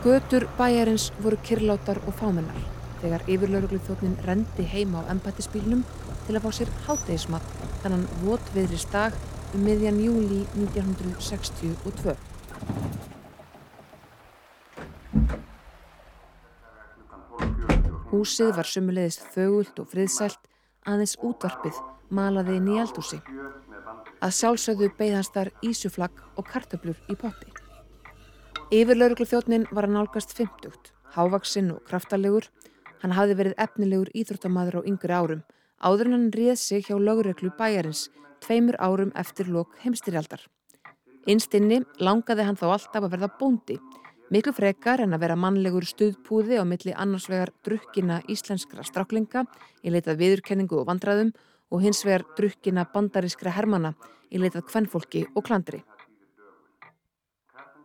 Götur bæjarins voru kirlátar og fámennar þegar yfirlauruglu þjóttnin rendi heima á empattispílnum til að fá sér háttegismat þannan votviðris dag um miðjan júli 1962. Húsið var sumulegist þögult og friðsælt aðeins útvarpið malaði inn í eldúsi. Að sjálfsögðu beigðast þar ísuflagg og kartöblur í potti. Yfirlauruglu þjóttnin var að nálgast 50, hávaksinn og kraftalegur. Hann hafði verið efnilegur íþróttamaður á yngri árum, áður hann réð sig hjá lögreglu bæjarins tveimur árum eftir lok heimstyrjaldar. Einstinni langaði hann þá alltaf að verða bóndi, miklu frekar en að vera mannlegur stuðpúði á milli annarsvegar drukkina íslenskra stráklinga í leitað viðurkenningu og vandraðum og hins vegar drukkina bandarískra hermana í leitað kvennfólki og klandri.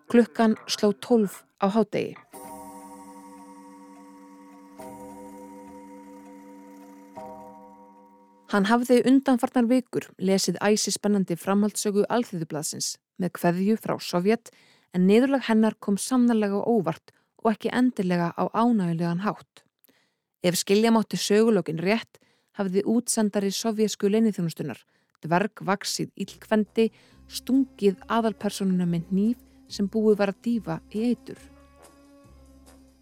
Klukkan sló tólf á hádegi. Hann hafði undanfarnar vikur lesið æsi spennandi framhaldssögu alþýðublaðsins með kveðju frá Sovjet en niðurlag hennar kom sannarlega óvart og ekki endilega á ánægulegan hátt. Ef skilja mátti sögulögin rétt hafði útsendari sovjesku leinithjónustunar dvergvaksið ílkvendi stungið aðalpersonuna með nýf sem búið var að dýfa í eitur.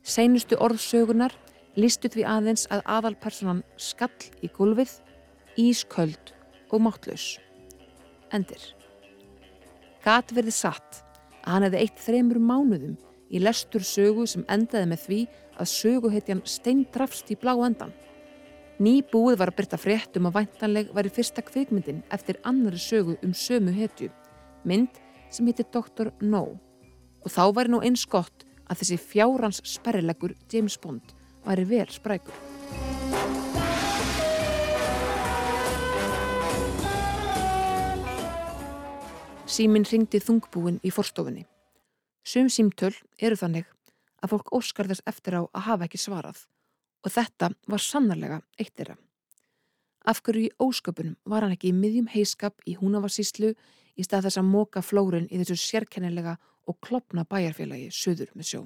Seinustu orðsögunar listu því aðeins að aðalpersonan skall í gulvið, ísköld og máttlaus. Endir. Gat verði satt að hann hefði eitt þreymur mánuðum í lestur sögu sem endaði með því að söguhetjan steindrafst í blá endan. Ný búið var að byrta frétt um að væntanleg var í fyrsta kvikmyndin eftir annari sögu um sömu hetju, mynd sem heitir Dr. No og þá væri nú eins gott að þessi fjárans sperrileggur James Bond væri vel sprækur. Síminn ringdi þungbúin í forstofunni. Sum símtöl eru þannig að fólk óskar þess eftir á að hafa ekki svarað og þetta var sannarlega eitt þeirra. Af hverju í ósköpunum var hann ekki í miðjum heiskap í húnavarsíslu í stað þess að móka flórin í þessu sérkennilega og klopna bæjarfélagi söður með sjó.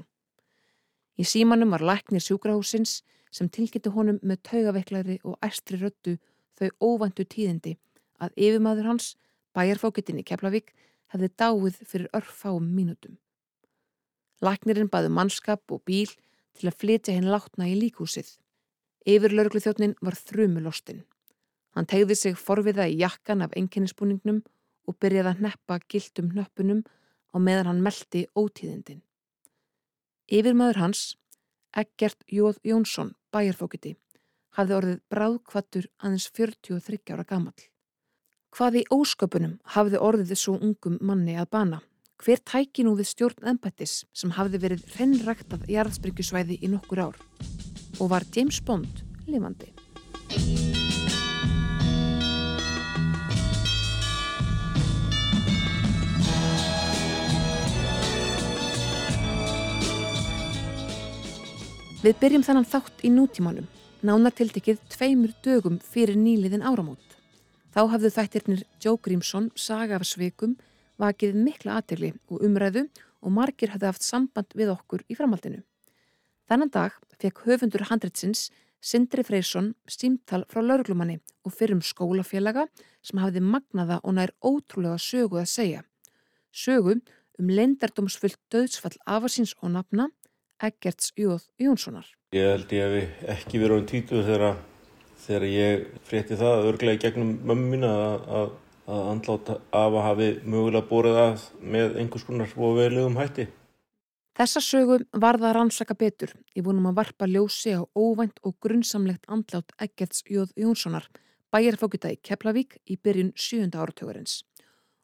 Í símanum var læknir sjúkrahúsins sem tilkynnti honum með taugaveiklari og æstri röttu þau óvandu tíðindi að yfirmaður hans, bæjarfókitinn í Keflavík, hefði dáið fyrir örfáum mínutum. Læknirinn baði mannskap og bíl til að flytja henn látna í líkúsið. Yfir lauruglu þjóttnin var þrjumulostinn. Hann tegði sig forviða í jakkan af enginninsbúningnum og byrjaði að neppa gildum nöppunum á meðan hann meldi ótíðindin. Yfirmaður hans, Eggert Jóð Jónsson, bæjarfókiti, hafði orðið bráðkvattur aðeins 43 ára gammal. Hvað í ósköpunum hafði orðið svo ungum manni að bana? Hver tæki nú við stjórn ennbættis sem hafði verið hrennræktað jarðsbyrgjusvæði í nokkur ár? Og var James Bond lifandi? Við byrjum þannan þátt í nútímanum, nánartildekið tveimur dögum fyrir nýliðin áramót. Þá hafðu þættirnir Joe Grímsson, Saga af Sveikum, vakið mikla aðtegli og umræðu og margir hafði haft samband við okkur í framhaldinu. Þannan dag fekk höfundur handritsins Sindri Freysson símtal frá lauruglumanni og fyrrum skólafélaga sem hafði magnaða og nær ótrúlega sögu að segja. Sögu um leindardómsfullt döðsfall afasins og nafna Eggerts Jóð Jónssonar. Ég held ég hef ekki verið um títu þegar, þegar ég frétti það örglega í gegnum mömmu mína að, að, andlátt af að hafi mögulega borðið að með einhvers konar og veðlegum hætti. Þessa sögu var það rannsaka betur í vonum að varpa ljósi á óvænt og grunnsamlegt andlátt Eggerts Jóð Jónssonar bæjarfókita í Keflavík í byrjun 7. áratögarins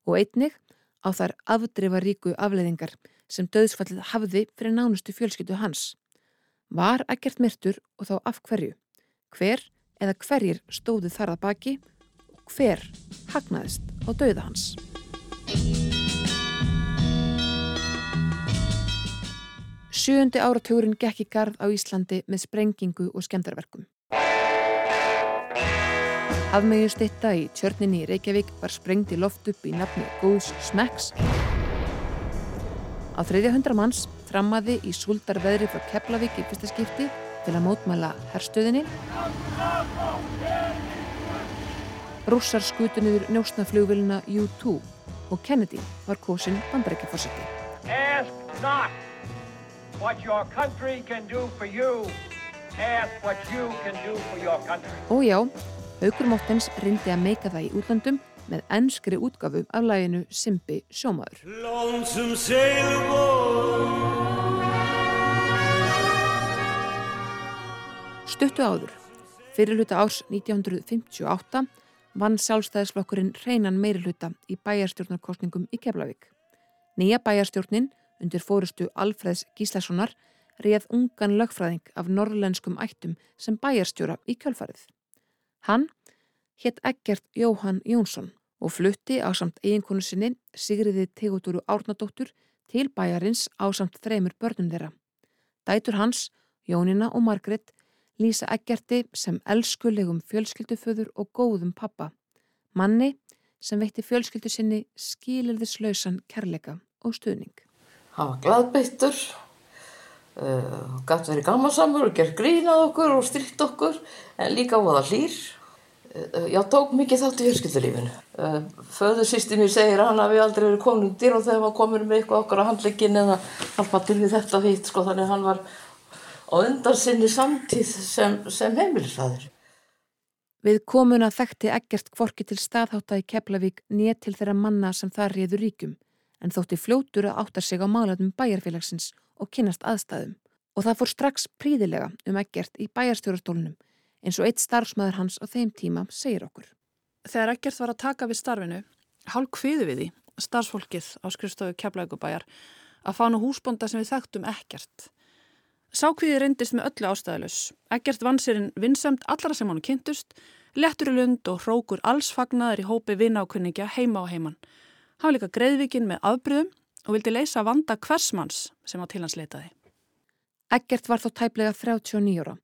og einnig á þær afdreifaríku afleiðingar sem döðsfallið hafði fyrir nánustu fjölskyttu hans. Var ekkert myrtur og þá af hverju? Hver eða hverjir stóðu þar að baki og hver hagnaðist á döða hans? Sjöndi áratugurinn gekk í gard á Íslandi með sprengingu og skemdarverkum. Afmegju stitta í tjörninni í Reykjavík var sprengt í loft upp í nafni Góðs Smeks Á þriðja hundra manns, þrammaði í súldar veðri frá Keflavík í fyrsta skipti til að mótmæla herstöðinni. Rússar skutu niður njósnaflugvilina U-2 og Kennedy var kosin bandrækjaforseti. Ask not what your country can do for you, ask what you can do for your country. Og já, Haugur Móttens rindi að meika það í útlandum með ennskri útgafu af læginu Simbi sjómaður. Stuttu áður, fyrir hluta árs 1958 vann sjálfstæðisflokkurinn reynan meiri hluta í bæjarstjórnarkostningum í Keflavík. Nýja bæjarstjórnin undir fórustu Alfreðs Gíslasonar reið ungan lögfræðing af norrlenskum ættum sem bæjarstjóra í kjölfarið. Hann hétt Eggert Jóhann Jónsson og flutti á samt eiginkonu sinni Sigriði Tegutúru Árnadóttur til bæjarins á samt þreymur börnum þeirra. Dætur hans, Jónina og Margret lýsa Eggerti sem elskulegum fjölskylduföður og góðum pappa. Manni sem veitti fjölskyldu sinni skilirðislausan kærleika og stuðning. Hann var gladbeittur, uh, eh, gæti verið gamansamur og gerð grínað okkur og strikt okkur en líka það hlýr já, tók mikið þátt í fjölskyldulífinu. Eh, Föðursýsti mér segir að hann hafi aldrei verið komin dýr og þegar hann komur með eitthvað okkar á handlegin eða halpa til við þetta hitt, sko, þannig að hann var á undan sinni samtíð sem, sem heimilisfæður. Við komuna þekkti ekkert kvorki til staðháta í Keflavík nýtt til þeirra manna sem það réður ríkum, en þótti fljótur að átta sig á málatum bæjarfélagsins og kynast aðstæðum. Og það fór strax príðilega um ekkert í bæjarstjórastólunum eins og eitt starfsmæður hans á þeim tíma segir okkur. Þegar ekkert var að taka við starfinu, hálf hviðu við því, starfsfólkið á skrifstofu Keflaugubæjar, að fá nú húsbonda sem við þekktum ekkert. Sákviði reyndist með öllu ástæðalus. Ekkert vansirinn vinsamt allra sem hann kynntust, lettur í lund og hrókur allsfagnaður í hópi vinnákunningja heima á heimann. Hann var líka greiðvikinn með afbröðum og vildi leysa vanda hversmanns sem á til hans leitaði. Ekkert var þó tæplega 39 ára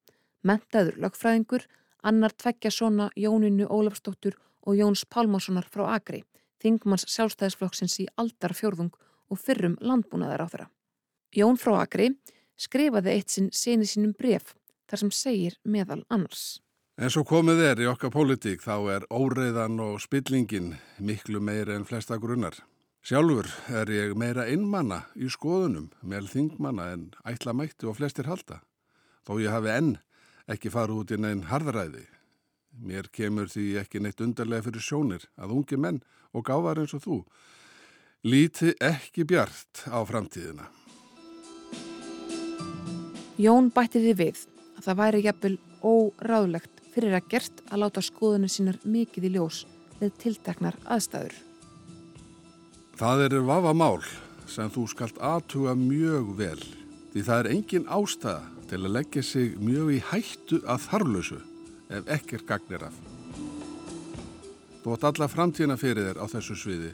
mentaður lögfræðingur, annar tveggja svona Jóninu Ólafsdóttur og Jóns Pálmarssonar frá Agri, þingmanns sjálfstæðisflokksins í aldar fjörðung og fyrrum landbúnaðar á þeirra. Jón frá Agri skrifaði eitt sinn seni sínum bref þar sem segir meðal annars. En svo komið er í okkar pólitík þá er óreiðan og spillingin miklu meira en flesta grunnar. Sjálfur er ég meira innmanna í skoðunum með þingmanna en ætla mættu og flestir halda. Þó ég hafi enn ekki fara út í neinn harðræði. Mér kemur því ekki neitt undarlega fyrir sjónir að ungi menn og gáðar eins og þú líti ekki bjart á framtíðina. Jón bætti því við að það væri jafnvel óráðlegt fyrir að gert að láta skoðunni sínar mikið í ljós við tilteknar aðstæður. Það eru vafa mál sem þú skalt aðtuga mjög vel því það er engin ástæða til að leggja sig mjög í hættu að þarlösu ef ekkert gagnir af. Þú átt alla framtíðina fyrir þér á þessu sviði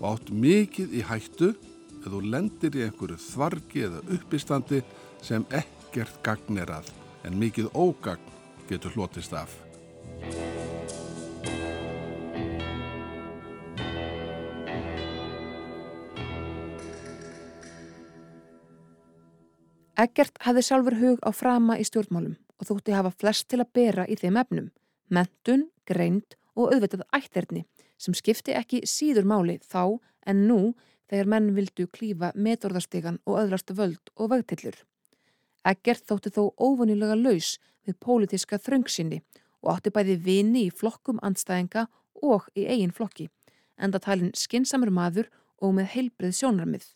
og átt mikið í hættu ef þú lendir í einhverju þvargi eða uppistandi sem ekkert gagnir af en mikið ógagn getur hlotist af. Eggert hafði sjálfur hug á frama í stjórnmálum og þútti hafa flest til að bera í þeim efnum, mentun, greind og auðvitað ætterni sem skipti ekki síður máli þá en nú þegar menn vildu klífa metorðarstegan og öðrast völd og vegtillur. Eggert þótti þó óvanilega laus við pólitiska þröngsinni og átti bæði vini í flokkum andstæðinga og í eigin flokki, enda talin skinsamur maður og með heilbrið sjónarmið.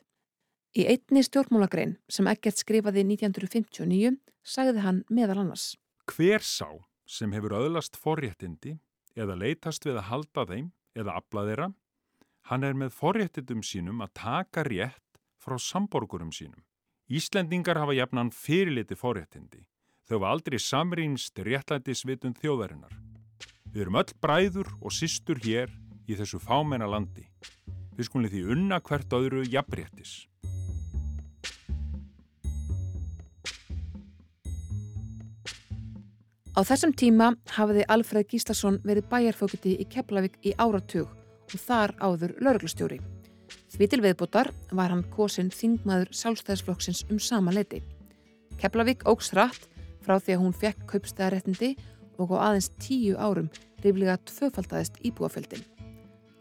Í einni stjórnmálagrein sem ekkert skrifaði 1959 sagði hann meðal annars. Hver sá sem hefur öðlast forréttindi eða leytast við að halda þeim eða afla þeirra, hann er með forréttindum sínum að taka rétt frá samborgurum sínum. Íslendingar hafa jafnan fyrirliti forréttindi. Þau var aldrei samrýnst réttlætisvitund þjóðarinnar. Við erum öll bræður og systur hér í þessu fámenna landi. Við skulum því unna hvert öðru jafnréttis. Á þessum tíma hafiði Alfred Gíslason verið bæjarfókiti í Keflavík í áratug og þar áður lauruglustjóri. Því til viðbútar var hann kosin þingmaður sjálfstæðisflokksins um sama leiti. Keflavík ógs rætt frá því að hún fekk kaupstæðaréttindi og á aðeins tíu árum riflega tvöfaldæðist íbúafjöldin.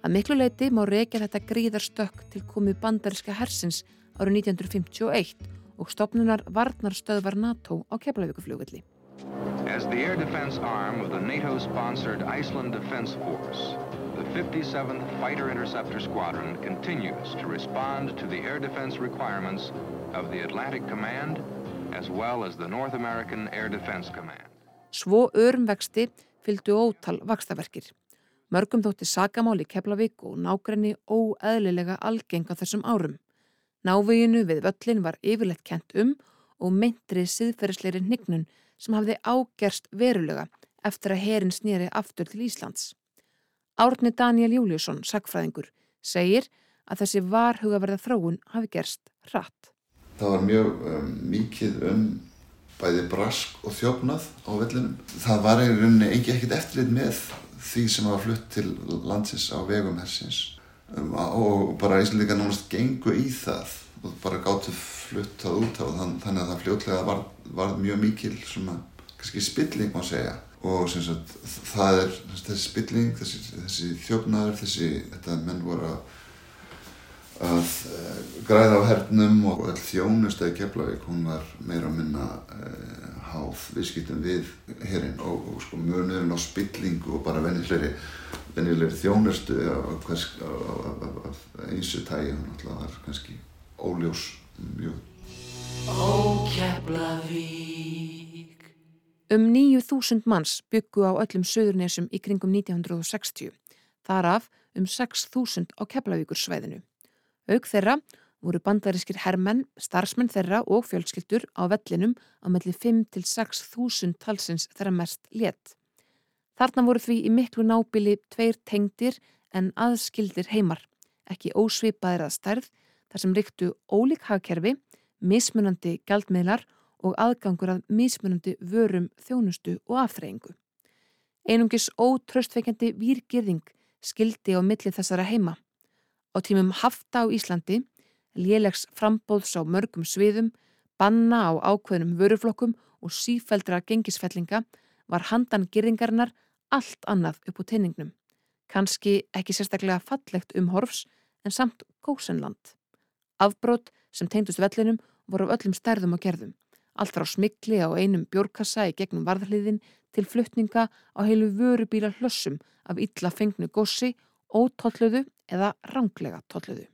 Að miklu leiti má reykja þetta gríðarstökk til komið bandariska hersins árið 1951 og stopnunar varnarstöðvar NATO á Keflavíkufljóðvilli. As the air defense arm of the NATO-sponsored Iceland Defense Force, the 57th Fighter Interceptor Squadron continues to respond to the air defense requirements of the Atlantic Command as well as the North American Air Defense Command. Svo örum vexti fylgdu ótal vakstaverkir. Mörgum þótti sagamál í Keflavík og nákrenni óeðlilega algeng á þessum árum. Náveginu við völlin var yfirleitt kent um og myndri siðferðisleiri hnignun sem hafði ágerst verulega eftir að herin snýri aftur til Íslands. Árni Daniel Júliusson, sagfræðingur, segir að þessi varhugaverða þróun hafi gerst hratt. Það var mjög um, mikið um bæði brask og þjófnað á vellinum. Það var í rauninni ekki ekkert eftirlit með því sem var flutt til landsins á vegum hersins um, og bara Íslandika náttúrulega gengu í það og bara gáttu flutt það út á þann, þannig að það fljótlega var, var mjög mikil svona, kannski spilling má segja og sagt, það er þessi spilling, þessi, þessi þjófnaður, þessi, þetta menn voru að að uh, græða á hernum og all þjónustæði Keflavík hún var meira að minna uh, háð viðskiptum við hérinn og, og sko munurinn á spillingu og bara vennilegri þjónustu af einsu tægi það var kannski óljós mjög Um 9.000 manns byggu á öllum söðurnesum í kringum 1960 þar af um 6.000 á Keflavíkur sveiðinu Aug þeirra voru bandarískir hermenn, starfsmenn þeirra og fjölskyldur á vellinum á melli 5-6 þúsund talsins þeirra mest létt. Þarna voru því í miklu nábili tveir tengdir en aðskildir heimar, ekki ósvipaðir að stærð þar sem riktu ólík hagkerfi, mismunandi gældmiðlar og aðgangur að mismunandi vörum, þjónustu og aftreyingu. Einungis ótröstveikjandi výrgirðing skildi á milli þessara heima á tímum hafta á Íslandi, lélegs frambóðs á mörgum sviðum, banna á ákveðnum vöruflokkum og sífældra gengisfellinga var handan gyrringarinnar allt annað upp á teiningnum. Kanski ekki sérstaklega fallegt um horfs en samt gósenland. Afbrót sem teindust vellinum voru af öllum stærðum og gerðum. Allt frá smikli á einum bjórkassa í gegnum varðliðin til fluttninga á heilu vörubíla hlössum af illa fengnu gossi ótolluðu eða ránglega tolluðu.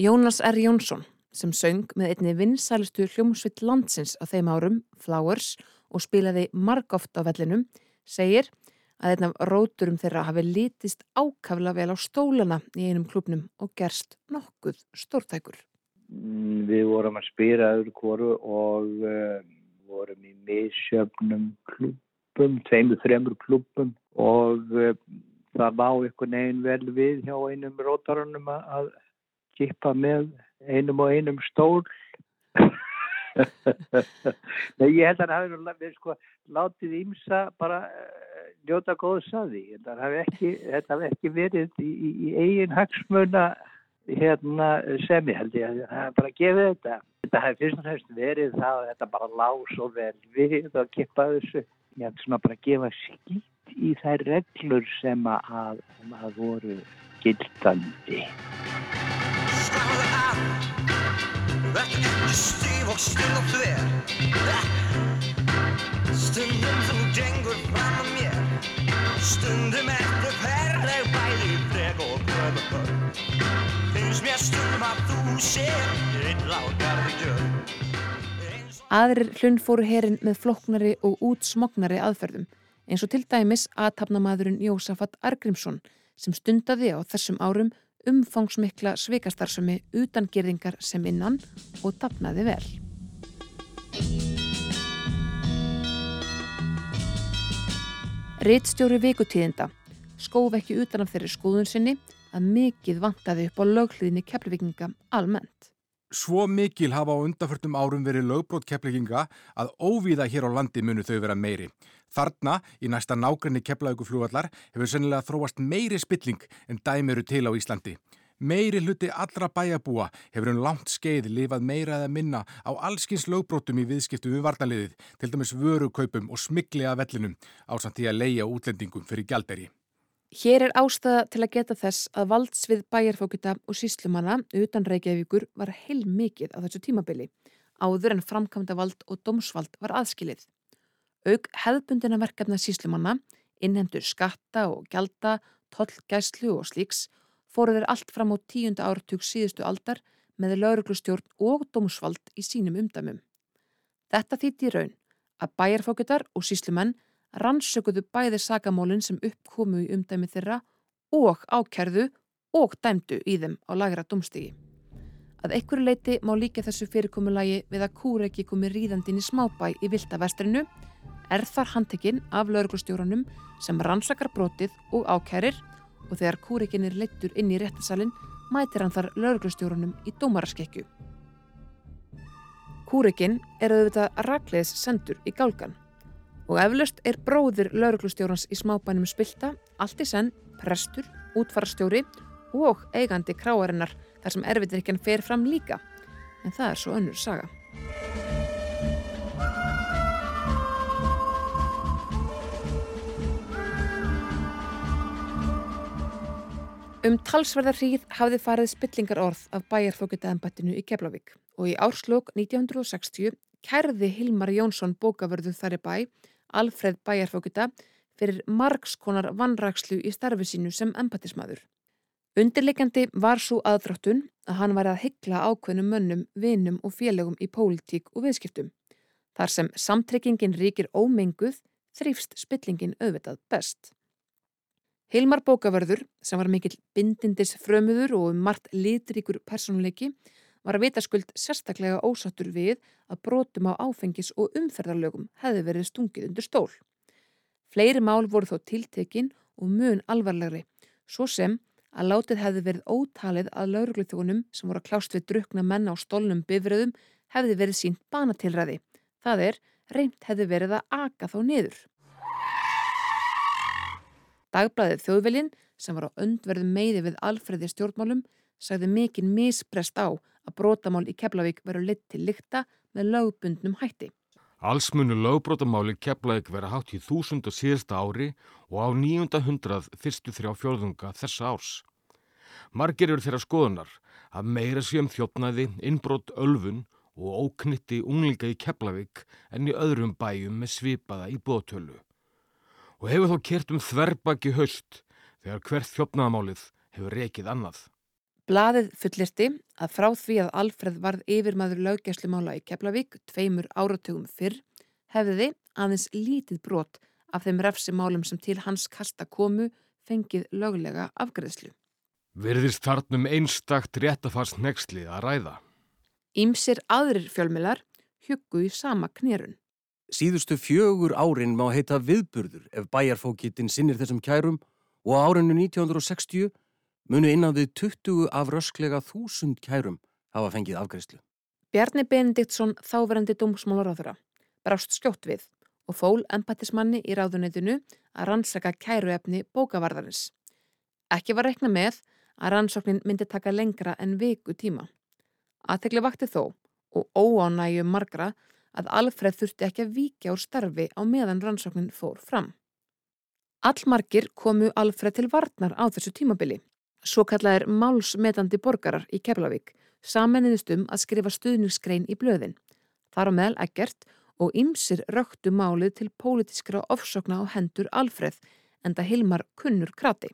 Jónas R. Jónsson sem söng með einni vinsælustu hljómsvitt landsins á þeim árum, Flowers, og spilaði margóft á vellinum, segir að einn af róturum þeirra hafi litist ákafla vel á stólana í einum klubnum og gerst nokkuð stórtækur. Mm, við vorum að spýra öðru kóru og uh, vorum í misjöfnum klubum, tveimur, þremur klubum og uh, það má einhvern veginn vel við hjá einum rótarunum að kippa með einum og einum stól Nei, ég held að það hafi sko, látið ímsa bara uh, njóta góðs að því. Þetta hafi ekki, ekki verið í, í, eigin hagsmuna hérna sem ég held ég. Að bara gefið þetta. Þetta hafi fyrst og fremst verið það að þetta bara lág svo vel við og kippa þessu. Ég held svona bara að gefa skýt í þær reglur sem að, að voru gildandi. Stíf og stund og þver Stundum þú gengur fram að mér. Stundum eftir ferleg bæði frek og gröð Finnst mér stundum að þú sér Eitt lágarði gjör Aðrir hlunn fóru herin með floknari og útsmognari aðferðum eins og til dæmis aðtapnamadurinn Jósafat Argrímsson sem stundaði á þessum árum umfangsmikla sveikastarsumi utan gerðingar sem innan og tapnaði vel. Rittstjóri vikutíðinda skóf ekki utan af þeirri skoðun sinni að mikið vantaði upp á lögliðinni keflavikinga almennt. Svo mikil hafa á undanförtum árum verið lögbrót keflavikinga að óvíða hér á landi munu þau vera meiri. Þarna, í næsta nákrenni keflauguflúvallar, hefur sennilega þróast meiri spilling en dæmiru til á Íslandi. Meiri hluti allra bæjabúa hefur um langt skeið lifað meira eða minna á allskins lögbrótum í viðskiptu við varnaliðið, til dæmis vörukaupum og smigli að vellinum á samt því að leia útlendingum fyrir gjalderi. Hér er ástæða til að geta þess að valdsvið bæjarfókita og síslumanna utan Reykjavíkur var heil mikið á þessu tímabili, áður en framkvæmda vald og domsvald var aðskilið. Aug hefðbundina verkefna síslumanna, innhendur skatta og gjalda, tollgæslu og slíks, fóru þeir allt fram á tíunda áratug síðustu aldar með lauruglustjórn og dómsvald í sínum umdæmum. Þetta þýtti í raun að bæjarfókutar og síslumenn rannsökuðu bæði sagamólinn sem uppkomu í umdæmi þeirra og ákerðu og dæmdu í þeim á lagra domstigi. Að einhverju leiti má líka þessu fyrirkomulagi við að kúreki komi ríðandin í smábæ í viltavestrinu er þar handtekinn af lauruglustjórnum sem rannsakar brotið og ákærir og þegar kúrikin er leittur inn í réttasalinn mætir hann þar lauruglustjórunum í dómaraskekkju. Kúrikin er auðvitað ragleðis sendur í gálgan og eflaust er bróðir lauruglustjórans í smábænum spilta allt í senn prestur, útfarastjóri og eigandi kráarinnar þar sem erfiðirkjan fer fram líka en það er svo önnur saga. Um talsverðar hríð hafði farið spillingar orð af bæjarfókitaðanbættinu í Keflavík og í árslók 1960 kærði Hilmar Jónsson bókavörðu þar í bæ, Alfred bæjarfókita, fyrir margskonar vannrakslu í starfi sínu sem empatismadur. Undirleikandi var svo aðdráttun að hann var að hyggla ákveðnum mönnum, vinum og félögum í pólitík og viðskiptum. Þar sem samtrykkingin ríkir ómenguð þrýfst spillingin auðvitað best. Hilmar Bókavörður, sem var mikill bindindis frömuður og um margt litríkur personleiki, var að vitaskuld sérstaklega ósattur við að brotum á áfengis og umferðarlögum hefði verið stungið undir stól. Fleiri mál voru þó tiltekin og mun alvarlegri, svo sem að látið hefði verið ótalið að laurugluþjónum sem voru að klást við drukna menna á stólnum bifröðum hefði verið sínt banatilræði. Það er, reynd hefði verið að aka þá niður. Dagblæðið þjóðvelin, sem var á öndverðum meiði við alfreði stjórnmálum, sagði mikinn misbrest á að brotamál í Keflavík veru lit til lykta með lögbundnum hætti. Alls munu lögbrotamáli Keflavík vera hátt í þúsund og síðasta ári og á nýjunda hundrað fyrstu þrjá fjörðunga þessa árs. Margir eru þeirra skoðunar að meira séum þjófnaði, innbrot, ölfun og óknitti unglinga í Keflavík en í öðrum bæjum með svipaða í bótölu og hefur þá kert um þverbaki höst þegar hvert þjófnaðamálið hefur rekið annað. Blaðið fullirti að frá því að Alfred varð yfirmaður löggæslumála í Keflavík tveimur áratugum fyrr hefði aðeins lítið brot af þeim refsimálum sem til hans kasta komu fengið löglega afgreðslu. Verðist þarnum einstakt réttafast nexli að ræða. Ímsir aðrir fjölmilar huggu í sama knérun. Síðustu fjögur árin má heita viðburður ef bæjarfókittin sinnir þessum kærum og á árinu 1960 munu innan við 20 af rösklega þúsund kærum hafa fengið afgreyslu. Bjarni Benediktsson, þáverandi dómsmálaráðura, brást skjótt við og fól empatismanni í ráðunetinu að rannsaka kæruefni bókavarðarins. Ekki var reikna með að rannsóknin myndi taka lengra en viku tíma. Aðtegli vakti þó og óánægjum margra að Alfred þurfti ekki að víkja úr starfi á meðan rannsóknin fór fram. Allmargir komu Alfred til varnar á þessu tímabili. Svo kallaðir málsmetandi borgarar í Keflavík samanniðist um að skrifa stuðningsgrein í blöðin. Þar á meðal ekkert og ymsir röktu málið til pólitískra ofsokna á hendur Alfred en það Hilmar kunnur krati.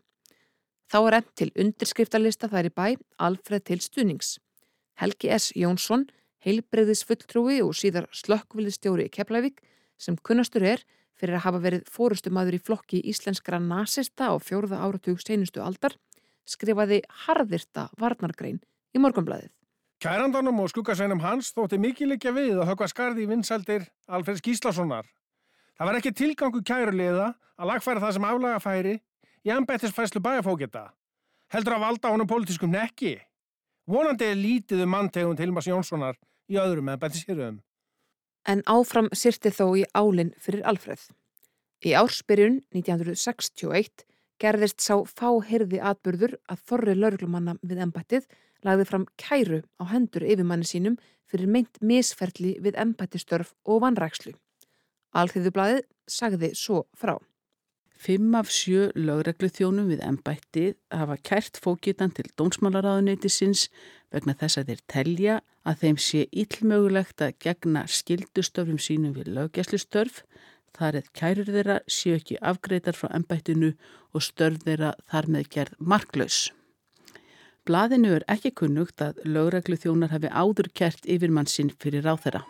Þá er enn til undirskriftalista þær í bæ Alfred til stuðnings. Helgi S. Jónsson heilbreyðis fulltrúi og síðar slökkviliðstjóri Keflavík sem kunnastur er fyrir að hafa verið fórustumadur í flokki íslenskra nazista á fjórða áratug seinustu aldar, skrifaði harðirta varnargrein í morgunblæðið. Kærandanum og skuggasveinum hans þótti mikið likja við að höfka skarði í vinsaldir Alfreds Gíslassonar. Það var ekki tilgangu kæruliða að lagfæra það sem aflaga færi í embættisfæslu bæjafókita. Heldur að valda honum pólitískum nekki. Vonandi er lítið um manntegund Hilmas Jónssonar í öðrum en bættisýruðum. En áfram sýrti þó í álinn fyrir Alfreð. Í ársbyrjun 1961 gerðist sá fáhyrði atburður að þorri lauruglumanna við embættið lagði fram kæru á hendur yfirmanni sínum fyrir meint misferli við embættistörf og vanrækslu. Alþýðublaðið sagði svo frá. Fimm af sjö lögreglu þjónum við embættið hafa kært fókitan til dómsmálaráðuneytisins vegna þess að þeir telja að þeim sé illmögulegt að gegna skildustörfum sínum við löggjæslustörf þar eða kærur þeirra séu ekki afgreitar frá embættinu og störf þeirra þar með gerð marklaus. Blaðinu er ekki kunnugt að lögreglu þjónar hafi áður kært yfirmann sinn fyrir ráð þeirra.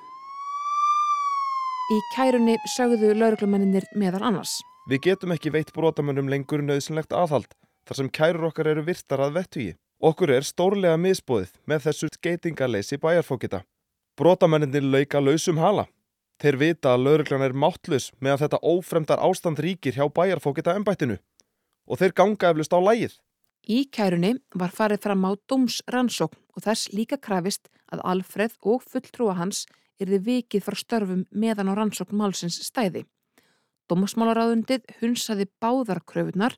Í kærunni sögðu lögreglumenninir meðal annars. Við getum ekki veitt brotamönnum lengur nöðsynlegt aðhald þar sem kærur okkar eru virtar að vettugi. Okkur er stórlega misbóðið með þessu skeitingaleysi bæjarfókita. Brotamönninir lauka lausum hala. Þeir vita að lauruglan er máttlaus með að þetta ófremdar ástand ríkir hjá bæjarfókita ennbættinu og þeir ganga eflust á lægið. Í kærunni var farið fram á dómsrannsókn og þess líka krafist að Alfreð og fulltrúa hans yrði vikið frá störfum meðan á rannsókn málsins stæði. Dómsmálaráðundið hunsaði báðar kröfunar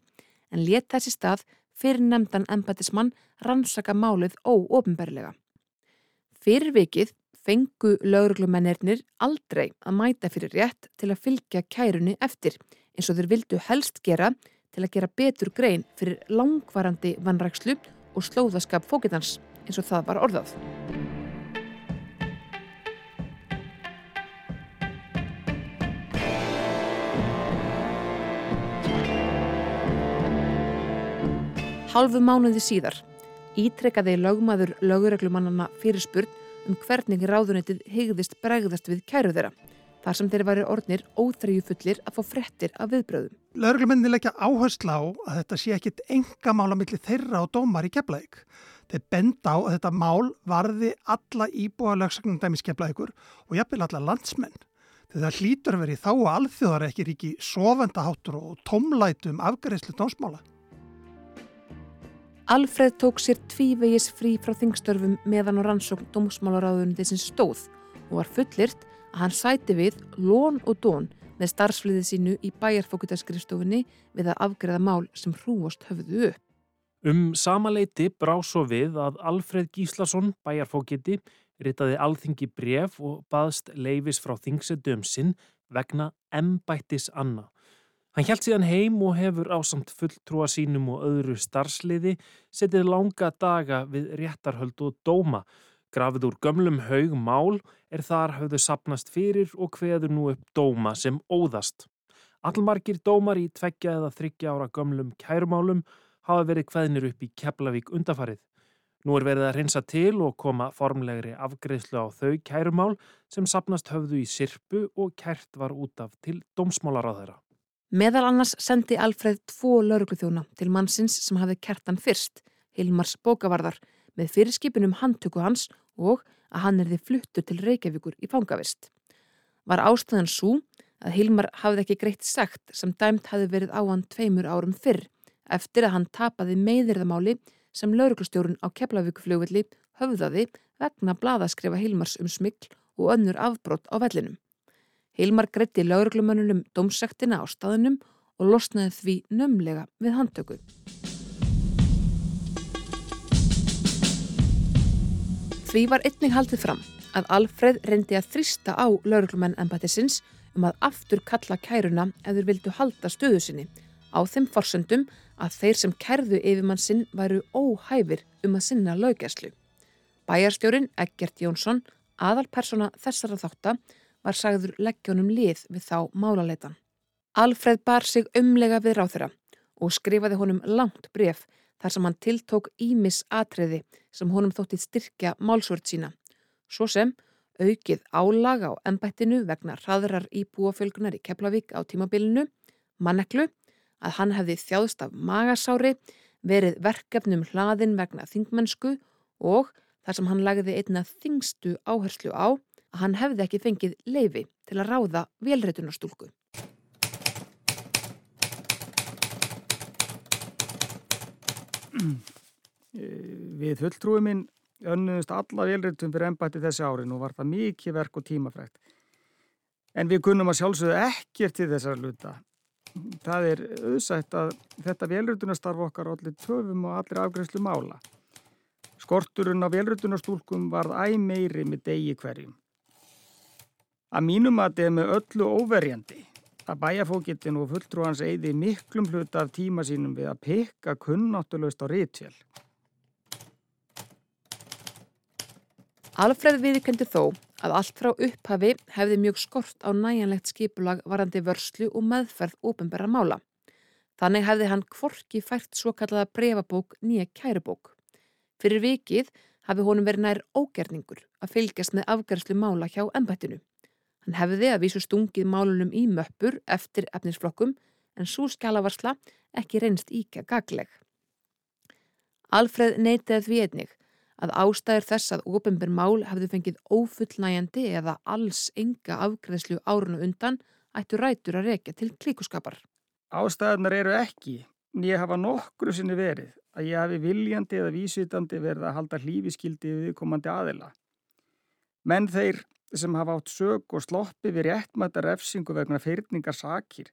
en let þessi stað fyrir nefndan embætismann rannsaka málið óofinberlega. Fyrir vikið fengu lauruglumennirnir aldrei að mæta fyrir rétt til að fylgja kærunni eftir eins og þeir vildu helst gera til að gera betur grein fyrir langvarandi vannrækslu og slóðaskap fókitans eins og það var orðað. Halfu mánuði síðar ítrekkaði lögmaður lögureglumannana fyrirspurn um hvernig ráðunetið hegðist bregðast við kæru þeirra, þar sem þeir væri ornir óþreyju fullir að fá frettir af viðbröðum. Lörglumenni leggja áherslu á að þetta sé ekkit enga mála millir þeirra og dómar í keflaðik. Þeir benda á að þetta mál varði alla íbúa lögsagnandæmis keflaðikur og jafnvel alla landsmenn. Þegar það hlýtur að veri þá að alþjóðar ekki ríki sofendaháttur og tómlætu um afgæðislu dómsmála. Alfreð tók sér tvívegis frí frá þingstörfum meðan á rannsókn dómsmálaráðunum þessins stóð og var fullirt að hann sæti við lón og dón með starfsfliðið sínu í bæjarfókutaskrifstofunni við að afgreða mál sem hrúast höfðu upp. Um samaleiti brá svo við að Alfreð Gíslason, bæjarfókiti, ritaði alþingi bref og baðst leifis frá þingsetum sinn vegna embættis Anna. Hann hjælt síðan heim og hefur ásamt fulltrúa sínum og öðru starfsliði setið langa daga við réttarhöld og dóma. Grafið úr gömlum haug mál er þar hafðu sapnast fyrir og hveður nú upp dóma sem óðast. Allmargir dómar í tveggja eða þryggja ára gömlum kærumálum hafa verið hveðnir upp í Keflavík undafarið. Nú er verið að hreinsa til og koma formlegri afgreðslu á þau kærumál sem sapnast höfðu í sirpu og kært var út af til dómsmálaráðara. Meðal annars sendi Alfreð tvo laurugluþjóna til mannsins sem hafði kertan fyrst, Hilmars bókavarðar, með fyrirskipunum handtöku hans og að hann erði fluttur til Reykjavíkur í fangavist. Var ástæðan svo að Hilmar hafði ekki greitt sagt sem dæmt hafði verið á hann tveimur árum fyrr eftir að hann tapaði meðirðamáli sem lauruglustjórun á Keflavíkufljóðvilli höfðaði vegna blaðaskrifa Hilmars um smikl og önnur afbrótt á vellinum. Hilmar greitti lauruglumönnunum dómsektina á staðunum og losnaði því nömlega við handtöku. Því var einnig haldið fram að Alfred reyndi að þrista á lauruglumenn embættisins um að aftur kalla kæruna ef þeir vildu halda stöðu sinni á þeim forsöndum að þeir sem kærðu yfirmann sinn væru óhæfir um að sinna laugjæslu. Bæjarstjórin Eggert Jónsson, aðalpersona þessara þáttar, var sagður leggjónum lið við þá málaleitan. Alfred bar sig umlega við ráþurra og skrifaði honum langt bref þar sem hann tiltók ímis atriði sem honum þóttið styrkja málsvörd sína, svo sem aukið álaga á ennbættinu vegna hraðrar íbúafölgunar í Keflavík á tímabilinu, manneklu, að hann hefði þjáðst af magasári, verið verkefnum hlaðin vegna þingmennsku og þar sem hann lagði einna þingstu áherslu á að hann hefði ekki fengið leifi til að ráða velreitunarstúlku. Við fulltrúi minn önnuðust alla velreitum fyrir ennbætti þessi árin og var það mikið verk og tímafrækt. En við kunnum að sjálfsögðu ekkert til þessar luta. Það er auðsætt að þetta velröndunastarf okkar allir töfum og allir afgrænslu mála. Skorturinn á velröndunastúlkum varð æg meiri með degi hverjum. Að mínum að þetta er með öllu óverjandi að bæjafókittin og fulltrúans eigði miklum hluta af tíma sínum við að pekka kunnáttulegst á rítvél. Alfred viðkendi þó að allt frá upphafi hefði mjög skort á næjanlegt skipulag varandi vörslu og meðferð ópenbæra mála. Þannig hefði hann kvorki fært svo kallaða brefabók nýja kærubók. Fyrir vikið hafi honum verið nær ógerningur að fylgjast með afgærslu mála hjá ennbættinu. Hann hefði að vísu stungið málunum í möppur eftir efnisflokkum en svo skjálavarsla ekki reynst íkja gagleg. Alfred neytið því einnig að ástæður þess að ofinbjörn mál hefðu fengið ófullnæjandi eða alls enga afgreðslu árunu undan ættu rætur að rekja til klíkuskapar. Ástæðunar eru ekki, nýja hafa nokkru sinni verið að ég hafi viljandi eða vísvitandi verið að halda hlífiskildi viðkomandi aðila. Menn þeir sem hafa átt sög og sloppi við réttmæta refsingu vegna feyrningar sakir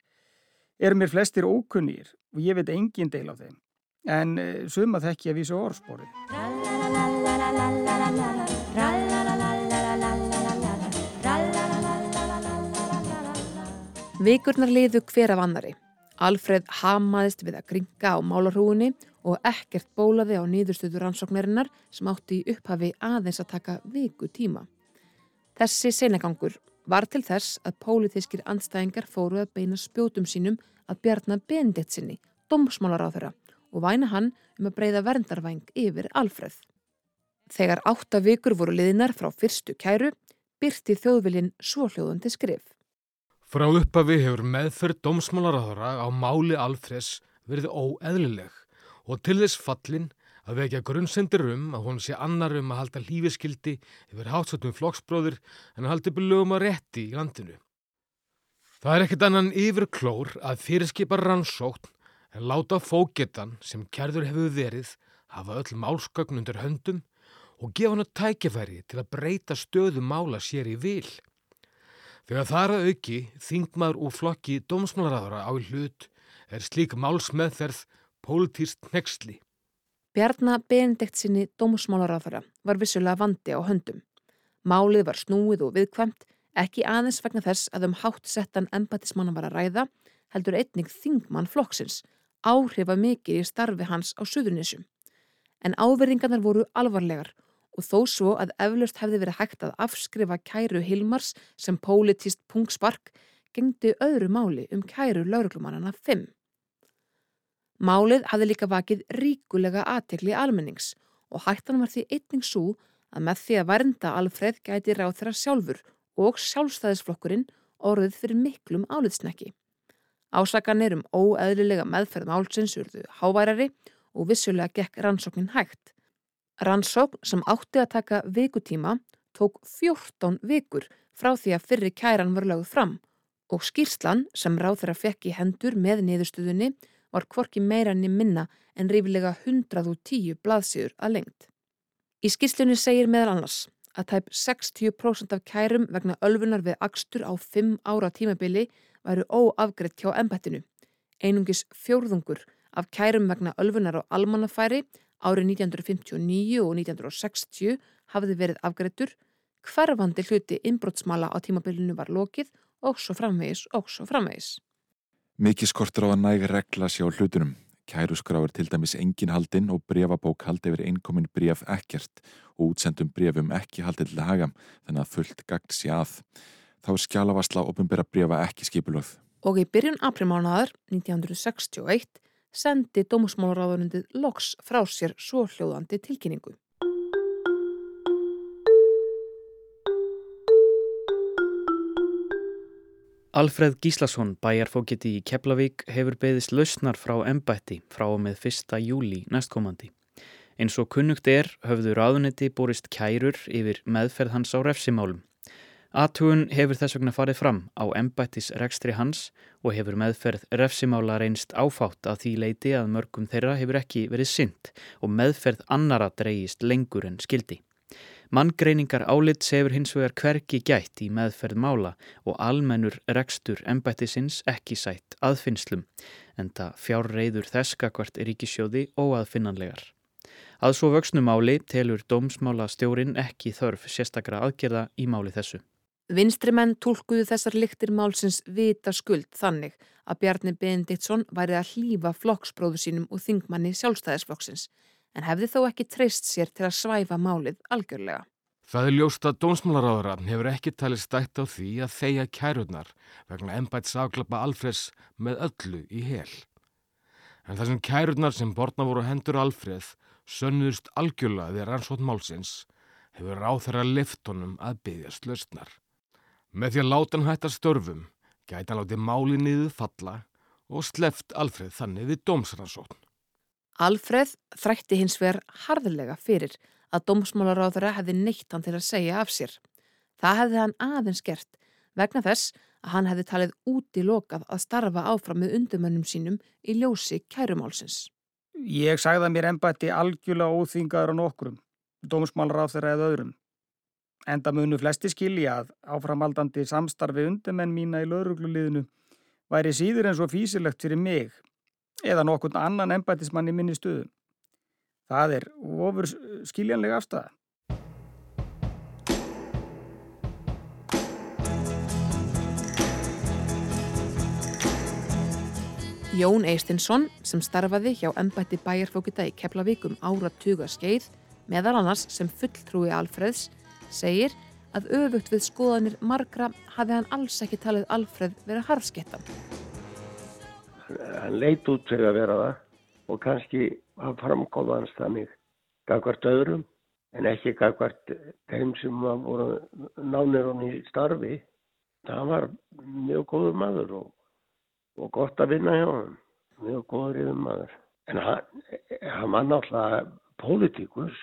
eru mér flestir ókunnýr og ég veit engin deil á þeim en eh, suma þekk ég að vísa orðspóri. Vikurnar liðu hver af annari. Alfred hamaðist við að gringa á málarhúunni og ekkert bólaði á nýðurstöður rannsóknarinnar sem átti í upphafi aðeins að taka viku tíma. Þessi senegangur var til þess að pólitískir andstæðingar fóru að beina spjótum sínum að bjarna benditt sinni, domsmálar á þeirra og væna hann um að breyða verndarvæng yfir Alfred. Þegar átta vikur voru liðinar frá fyrstu kæru, byrti þjóðviljin svohljóðandi skrif. Frá uppafi hefur meðferð dómsmálaráðara á máli Alfreds verið óeðlileg og til þess fallin að vekja grunnsendir um að hún sé annar um að halda lífiskildi yfir hátsatum flokksbróðir en að halda upp lögum að rétti í landinu. Það er ekkert annan yfir klór að fyrirskipa rannsókn en láta fógetan sem kærður hefur verið hafa öll málskögn undir höndum og gefa hann að tækifæri til að breyta stöðu mála sér í vil. Þegar það er að auki þingmaður úr flokki dómsmálaráðara á hlut er slík málsmeðferð pólitíst nexli. Bjarnar Benedikt sinni dómsmálaráðara var vissulega vandi á höndum. Málið var snúið og viðkvæmt, ekki aðeins vegna þess að um hátt settan embatismannan var að ræða, heldur einnig þingmann flokksins, áhrifa mikið í starfi hans á suðunisum. En áverðingarnar voru alvarlegar og þó svo að eflaust hefði verið hægt að afskrifa kæru Hilmars sem politist pungspark gengdi öðru máli um kæru lauruglumannana 5. Málið hafði líka vakið ríkulega aðtekli almennings og hættan var því einning svo að með því að vernda Alfred gæti ráð þeirra sjálfur og sjálfstæðisflokkurinn orðið fyrir miklum áliðsnekki. Ásakanir um óeðlilega meðferð málsins urðu háværari og vissulega gekk rannsóknin hægt. Rannsókn sem átti að taka vikutíma tók 14 vikur frá því að fyrri kæran var lögð fram og skýrslan sem ráð þeirra fekk í hendur með niðurstuðunni var kvorki meira enn í minna en rífilega 110 blaðsíður að lengt. Í skýrslunni segir meðal annars að tæp 60% af kærum vegna ölfunar við akstur á 5 ára tímabili væru óafgreitt hjá embettinu. Einungis fjórðungur af kærum vegna ölfunar á almannafæri Árið 1959 og 1960 hafði verið afgreittur, hverfandi hluti innbrottsmala á tímabilinu var lokið og svo framvegis og svo framvegis. Mikið skortur á að næga regla sér á hlutunum. Kærusgráður til dæmis engin haldinn og brefabók haldi yfir einkomin bref ekkert og útsendum brefum ekki haldið til haga þannig að fullt gagd sé að. Þá er skjálavasla ofinbera brefa ekki skipulöð. Og í byrjun aprilmánaðar 1961 sendi Dómusmálaráðunundið loks frá sér svo hljóðandi tilkynningu. Alfred Gíslason, bæjarfókiti í Keflavík, hefur beðist lausnar frá embætti frá og með 1. júli næstkomandi. Eins og kunnugt er höfðu ráðunetti borist kærur yfir meðferð hans á refsimálum. Athugun hefur þess vegna farið fram á embættis rekstri hans og hefur meðferð refsimála reynst áfátt að því leiti að mörgum þeirra hefur ekki verið synd og meðferð annara dreyist lengur en skildi. Manngreiningar álit sefur hins vegar hverki gætt í meðferð mála og almennur rekstur embættisins ekki sætt aðfinnslum en það fjárreiður þeskakvart ríkisjóði óaðfinnanlegar. Að svo vöxnu máli telur dómsmála stjórin ekki þörf sérstakra aðgerða í máli þessu. Vinstrimenn tólkuðu þessar lyktir málsins vita skuld þannig að Bjarni Benediktsson væri að hlýfa flokksbróðu sínum og þingmanni sjálfstæðisflokksins en hefði þó ekki treyst sér til að svæfa málið algjörlega. Það er ljóst að dómsmálaráðara hefur ekki talið stætt á því að þeia kærurnar vegna ennbætt sáklappa Alfreds með öllu í hel. En það sem kærurnar sem borna voru hendur Alfred sönnuðust algjörlega þegar rannsótt málsins hefur ráð þeirra liftonum að byggjast lausnar. Með því að láta hann hætta störfum gæti hann látið máli niður falla og sleft Alfred þannig við dómsrannsókn. Alfred þrætti hins vegar harðilega fyrir að dómsmálaráðara hefði neitt hann til að segja af sér. Það hefði hann aðeins gert vegna þess að hann hefði talið út í lokað að starfa áfram með undumönnum sínum í ljósi kærumálsins. Ég sagði að mér ennbætti algjörlega óþvingaður á nokkrum, dómsmálaráðara eða öðrum. Enda munu flesti skilja að áframaldandi samstarfi undumenn mína í laurugluliðinu væri síður en svo físilegt fyrir mig eða nokkurn annan embætismann í minni stöðu. Það er ofur skiljanlega afstæða. Jón Eistinsson sem starfaði hjá embætti bæjarfókita í Keflavíkum áratuga skeið meðal annars sem fulltrúi Alfreðs segir að öfugt við skoðanir margra hafi hann alls ekki talið Alfreð vera harfskettan hann leit út fyrir að vera það og kannski var framkóðans þannig gagvart öðrum en ekki gagvart þeim sem voru nánir hann í starfi. Það var mjög góður maður og, og gott að vinna hjá hann, mjög góður yfir maður. En hann, hann var náttúrulega pólitíkus.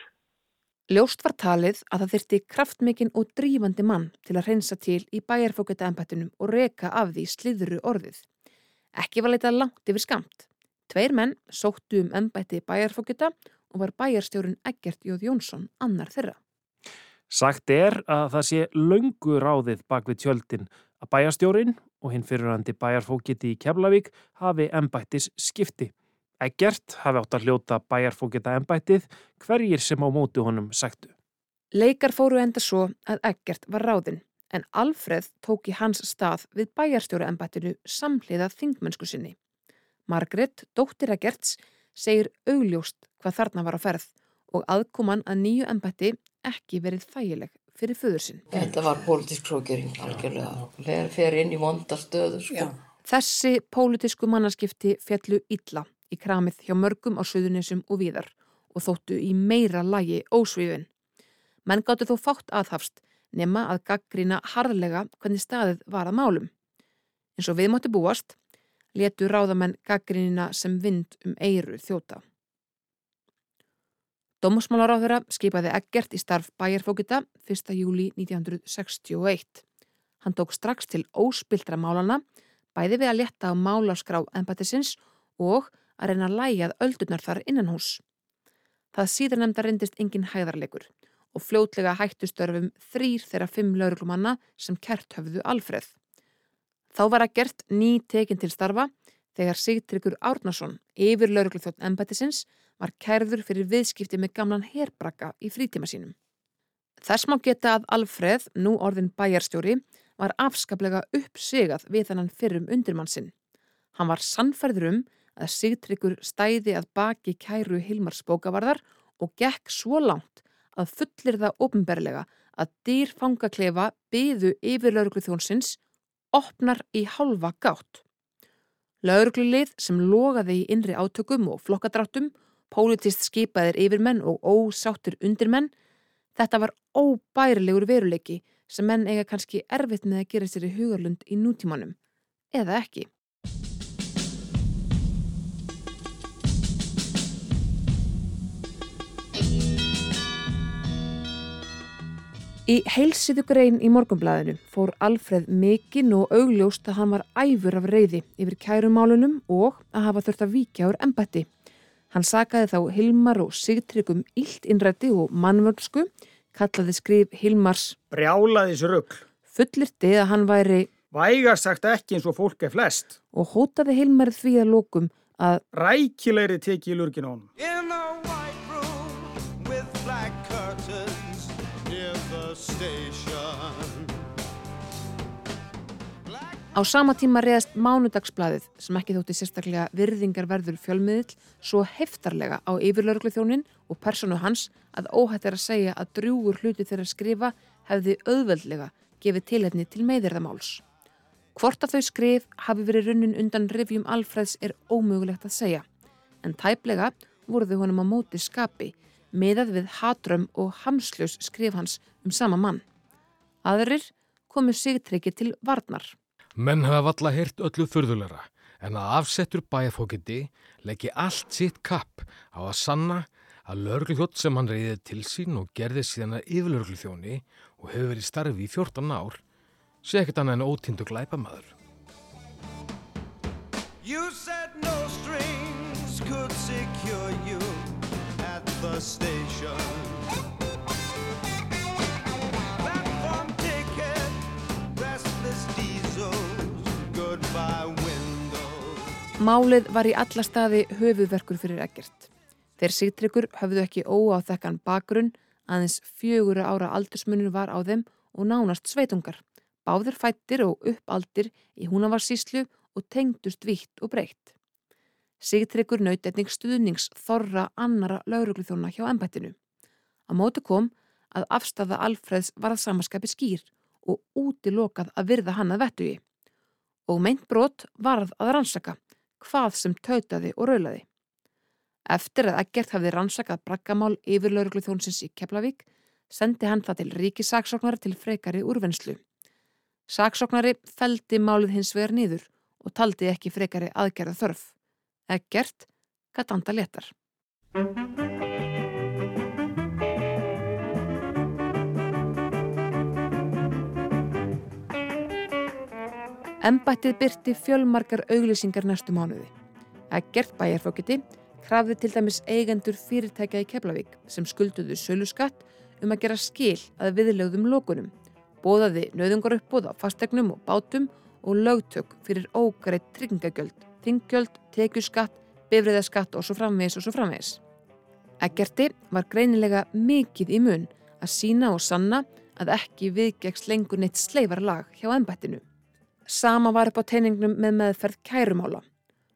Ljóst var talið að það þyrti kraftmikinn og drífandi mann til að reynsa til í bæjarfóketa ennbættunum og reka af því sliðuru orðið. Ekki var leitað langt yfir skamt. Tveir menn sóttu um ennbætti bæjarfókita og var bæjarstjórun Eggert Jóð Jónsson annar þeirra. Sagt er að það sé löngu ráðið bak við tjöldin að bæjarstjórin og hinn fyrirhandi bæjarfókiti í Keflavík hafi ennbættis skipti. Eggert hafi átt að hljóta bæjarfókita ennbættið hverjir sem á mótu honum sagtu. Leikar fóru enda svo að Eggert var ráðinn en Alfreð tók í hans stað við bæjarstjóra ennbættinu samhliða þingmennsku sinni. Margret, dóttir Egerts, segir augljóst hvað þarna var á ferð og aðkoman að nýju ennbætti ekki verið þægileg fyrir föður sinn. Þetta var pólitísk prókjöring algjörlega. Það fer inn í vondastöðu sko. Þessi pólitísku mannaskipti fjallu illa í kramið hjá mörgum á söðunisum og víðar og þóttu í meira lagi ósvífin. Menn gáttu þó fátt aðhafst nema að gaggrina harðlega hvernig staðið var að málum. En svo við mótti búast, letu ráðamenn gaggrinina sem vind um eiru þjóta. Dómusmálaráðura skipaði Eggert í starf bæjarfókita 1. júli 1961. Hann tók strax til óspildra málana, bæði við að leta á málaskrá ennbættisins og að reyna að lægjað öldurnar þar innan hús. Það síðan nefnda reyndist engin hæðarleikur og fljótlega hættustörfum þrýr þeirra fimm lauruglumanna sem kert höfðu Alfreð. Þá var að gert ný tekin til starfa þegar Sigtryggur Árnason, yfir laurugluþjótt embættisins, var kærður fyrir viðskipti með gamlan herbrakka í frítíma sínum. Þess má geta að Alfreð, nú orðin bæjarstjóri, var afskaplega uppsigað við þannan fyrrum undirmannsinn. Hann var sannferður um að Sigtryggur stæði að baki kæru Hilmars bókavarðar og gekk svo langt að fullir það ofnberlega að dýr fangaklefa byðu yfir lauruglu þjónsins opnar í halva gátt. Lauruglulið sem logaði í innri átökum og flokkadráttum, pólitist skipaðir yfir menn og ósáttur undir menn, þetta var óbærilegur veruleiki sem menn eiga kannski erfitt með að gera sér í hugarlund í nútímanum, eða ekki. Í heilsiðu grein í morgumblæðinu fór Alfreð mikinn og augljóst að hann var æfur af reyði yfir kærumálunum og að hafa þurft að víkja úr embætti. Hann sakaði þá Hilmar og Sigtryggum illt innrætti og mannvöldsku, kallaði skrif Hilmars Brjálaðis rugg. Fullirti að hann væri Vægast sagt ekki eins og fólk er flest. Og hótaði Hilmar því að lókum að Rækilegri teki í lurgin honum. Á sama tíma reyðast mánudagsblæðið sem ekki þótti sérstaklega virðingarverður fjölmiðil svo heftarlega á yfirlauruglu þjónin og personu hans að óhætt er að segja að drjúur hluti þeirra skrifa hefði auðveldlega gefið tilhefni til meðirðamáls. Hvort að þau skrif hafi verið runnin undan revjum Alfreds er ómögulegt að segja, en tæplega voru þau honum á móti skapi meðað við hatrömm og hamslaus skrif hans um sama mann. Aðrir komu sigtryggi til varnar. Menn hafa valla heyrt öllu þurðulegra en að afsettur bæjarfókiti leggi allt sitt kapp á að sanna að lörgljótt sem hann reyði til sín og gerði síðan að yfirlörgljóni og hefur verið starfi í 14 ár sé ekkert annað en ótindu glæpamaður. You said no strings could secure you at the station Málið var í alla staði höfuverkur fyrir ekkert. Þeir sigtryggur höfðu ekki óáþekkan bakgrunn, aðeins fjögura ára aldursmunur var á þeim og nánast sveitungar. Báðir fættir og uppaldir í húnavarsíslu og tengdust vitt og breytt. Sigtryggur naut einnig stuðnings þorra annara laurugluþjóna hjá ennbættinu. Á mótu kom að afstafa Alfreds var að samaskapi skýr og útilokað að virða hann að vettugi. Og meint brot varð að rannsaka hvað sem tautaði og raulaði. Eftir að Eggert hafði rannsakað braggamál yfir lauruglu þjónsins í Keflavík sendi hann það til ríkisaksóknari til frekari úrvennslu. Saksóknari feldi málið hins vegar nýður og taldi ekki frekari aðgerða þörf. Eggert gæti anda letar. Embættið byrti fjölmarkar auglýsingar næstu mánuði. Ekkert bæjarfókiti krafði til dæmis eigendur fyrirtækja í Keflavík sem skulduðu söluskatt um að gera skil að viðlögðum lókunum, bóðaði nöðungar uppbóð á fastegnum og bátum og lögtök fyrir ógreitt tryggingagjöld, þingjöld, tekjuskatt, bifriðaskatt og svo framvegis og svo framvegis. Ekkerti var greinilega mikið í mun að sína og sanna að ekki viðgegst lengur neitt sleifarlag hjá ennbættinu. Sama var upp á teiningnum með meðferð kærumála.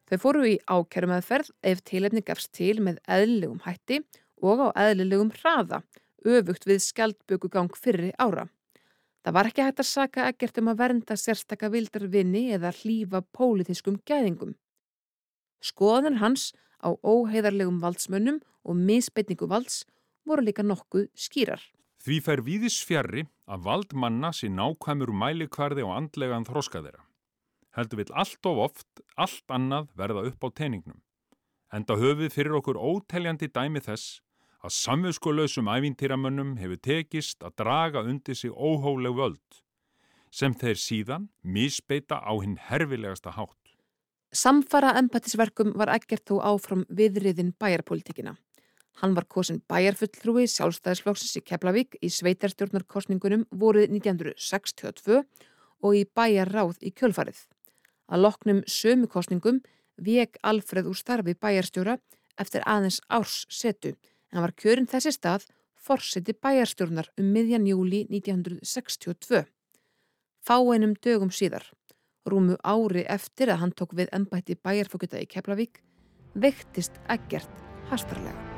Þau fóru í ákærumeðferð ef tilefni gafst til með eðlilegum hætti og á eðlilegum hraða, öfugt við skjaldbökugang fyrri ára. Það var ekki hægt að saka ekkert um að vernda sérstaka vildarvinni eða hlýfa pólitískum gæðingum. Skoðanir hans á óheiðarlegum valdsmönnum og misbeitningu valds voru líka nokkuð skýrar. Því fær víðis fjarrri að vald manna sé nákvæmur mælikvarði og andlegan þróska þeirra. Heldur vil allt of oft, allt annað verða upp á teiningnum. Enda höfið fyrir okkur óteljandi dæmi þess að samviðskuleusum ævintýramönnum hefur tekist að draga undir sig óhóleg völd sem þeir síðan misbeita á hinn herfilegasta hátt. Samfara empatisverkum var ekkert þó áfram viðriðin bæjarpolitíkina. Hann var kosin bæjarfulltrúi sjálfstæðisflokksins í Keflavík í sveitarstjórnarkostningunum voruð 1962 og í bæjarráð í kjölfarið. Að loknum sömu kostningum vek Alfreð úr starfi bæjarstjóra eftir aðeins árs setu en var kjörinn þessi stað forseti bæjarstjórnar um miðjan júli 1962. Fáeinum dögum síðar, rúmu ári eftir að hann tók við ennbætti bæjarfókita í Keflavík, vektist ekkert hastarlega.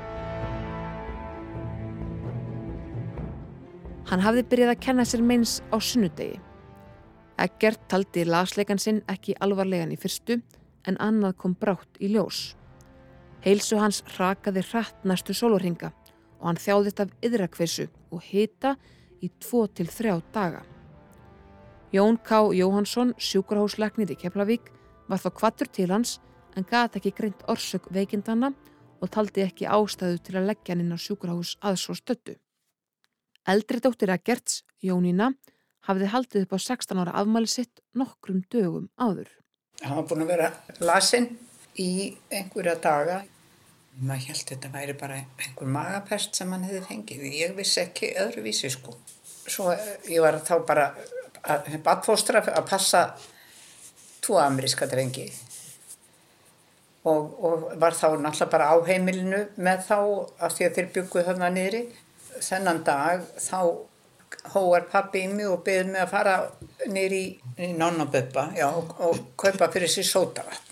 Hann hafði byrjað að kenna sér meins á sunnudegi. Eggert taldi lasleikan sinn ekki alvarlegan í fyrstu en annað kom brátt í ljós. Heilsu hans rakaði hratt næstu sólurhinga og hann þjáðist af yðrakveisu og hita í 2-3 daga. Jón K. Jóhansson, sjúkurhásleiknir í Keflavík, var þá kvattur til hans en gati ekki greint orsök veikindana og taldi ekki ástæðu til að leggja hann inn á sjúkurhás aðsvo stöttu. Eldri dóttir að Gerts, Jónína, hafði haldið upp á 16 ára afmæli sitt nokkrum dögum áður. Hann var búin að vera lasinn í einhverja daga Maður held þetta væri bara einhver magapest sem hann hefði fengið. Ég vissi ekki öðruvísi sko. Svo ég var þá bara að batfóstra að passa tvo ameríska drengi og, og var þá náttúrulega bara á heimilinu með þá af því að þeir bygguð þarna niðri. Þennan dag þá hóar pappi í mig og beðið mig að fara niður í, nonnaböpa og, og kaupa fyrir sér sótavatn.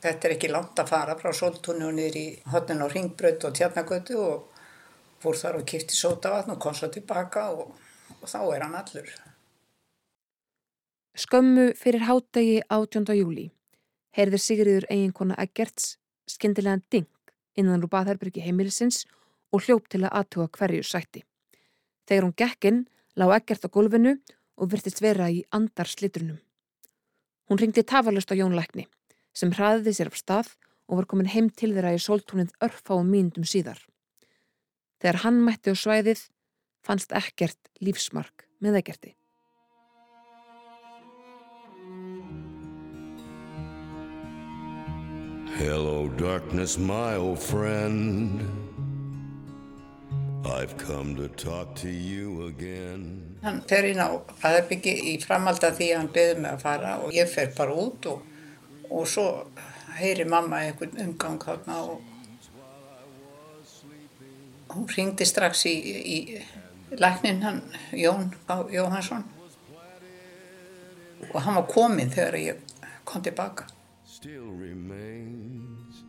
Þetta er ekki langt að fara frá sóltúni og niður í hotnin á ringbröð og tjarnagötu og fór þar og kipti sótavatn og kom svo tilbaka og, og þá er hann allur. Skömmu fyrir hátegi 18. júli heyrðir Sigriður eiginkona Eggerts skindilegan ding innan úr baðherbyrgi heimilisins og hljópt til að aðtuga hverju sætti. Þegar hún gekkinn lág Eggert á gólfinu og virtist vera í andar slitrunum. Hún ringdi tafalust á Jón Lækni sem hraðiði sér af stað og var komin heim til þeirra í sóltúnið örfáum mínundum síðar. Þegar hann mætti á svæðið fannst ekkert lífsmark með ekkerti. Hello darkness my old friend I've come to talk to you again. Hann fer inn á aðerbyggi í framhald að því að hann beði mig að fara og ég fer bara út og og svo heyri mamma einhvern umgang þarna og hún ringdi strax í, í læknin hann, Jón Jóhansson og hann var komin þegar ég kom tilbaka. Still remains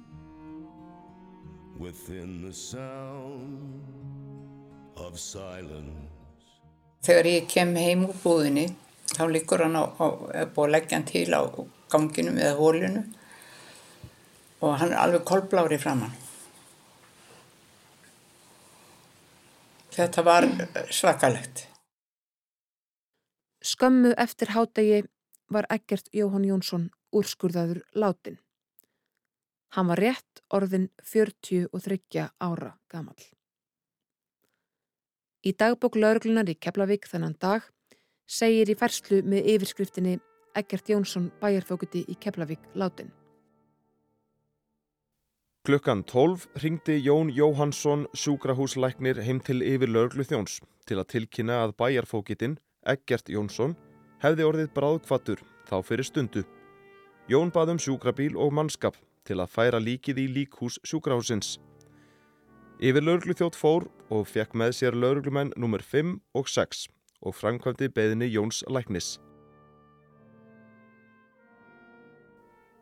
within the sound Þegar ég kem heim úr búðinni þá líkur hann á, á, búið að leggja hann til á ganginum eða hólinu og hann er alveg kolblári framann. Þetta var svakalegt. Skömmu eftir hádegi var Eggert Jóhann Jónsson úrskurðaður látin. Hann var rétt orðin 43 ára gamal. Í dagbók lauruglunar í Keflavík þennan dag segir í ferslu með yfirskriftinni Eggert Jónsson bæjarfókuti í Keflavík látin. Klukkan 12 ringdi Jón Jóhansson sjúkrahúslæknir heim til yfir lauruglu þjóns til að tilkynna að bæjarfókitin Eggert Jónsson hefði orðið bráðkvattur þá fyrir stundu. Jón baðum sjúkrabíl og mannskap til að færa líkið í líkhús sjúkrahúsins. Yfir lauruglu þjótt fór og fekk með sér lauruglumenn nr. 5 og 6 og framkvæmdi beðinni Jóns læknis.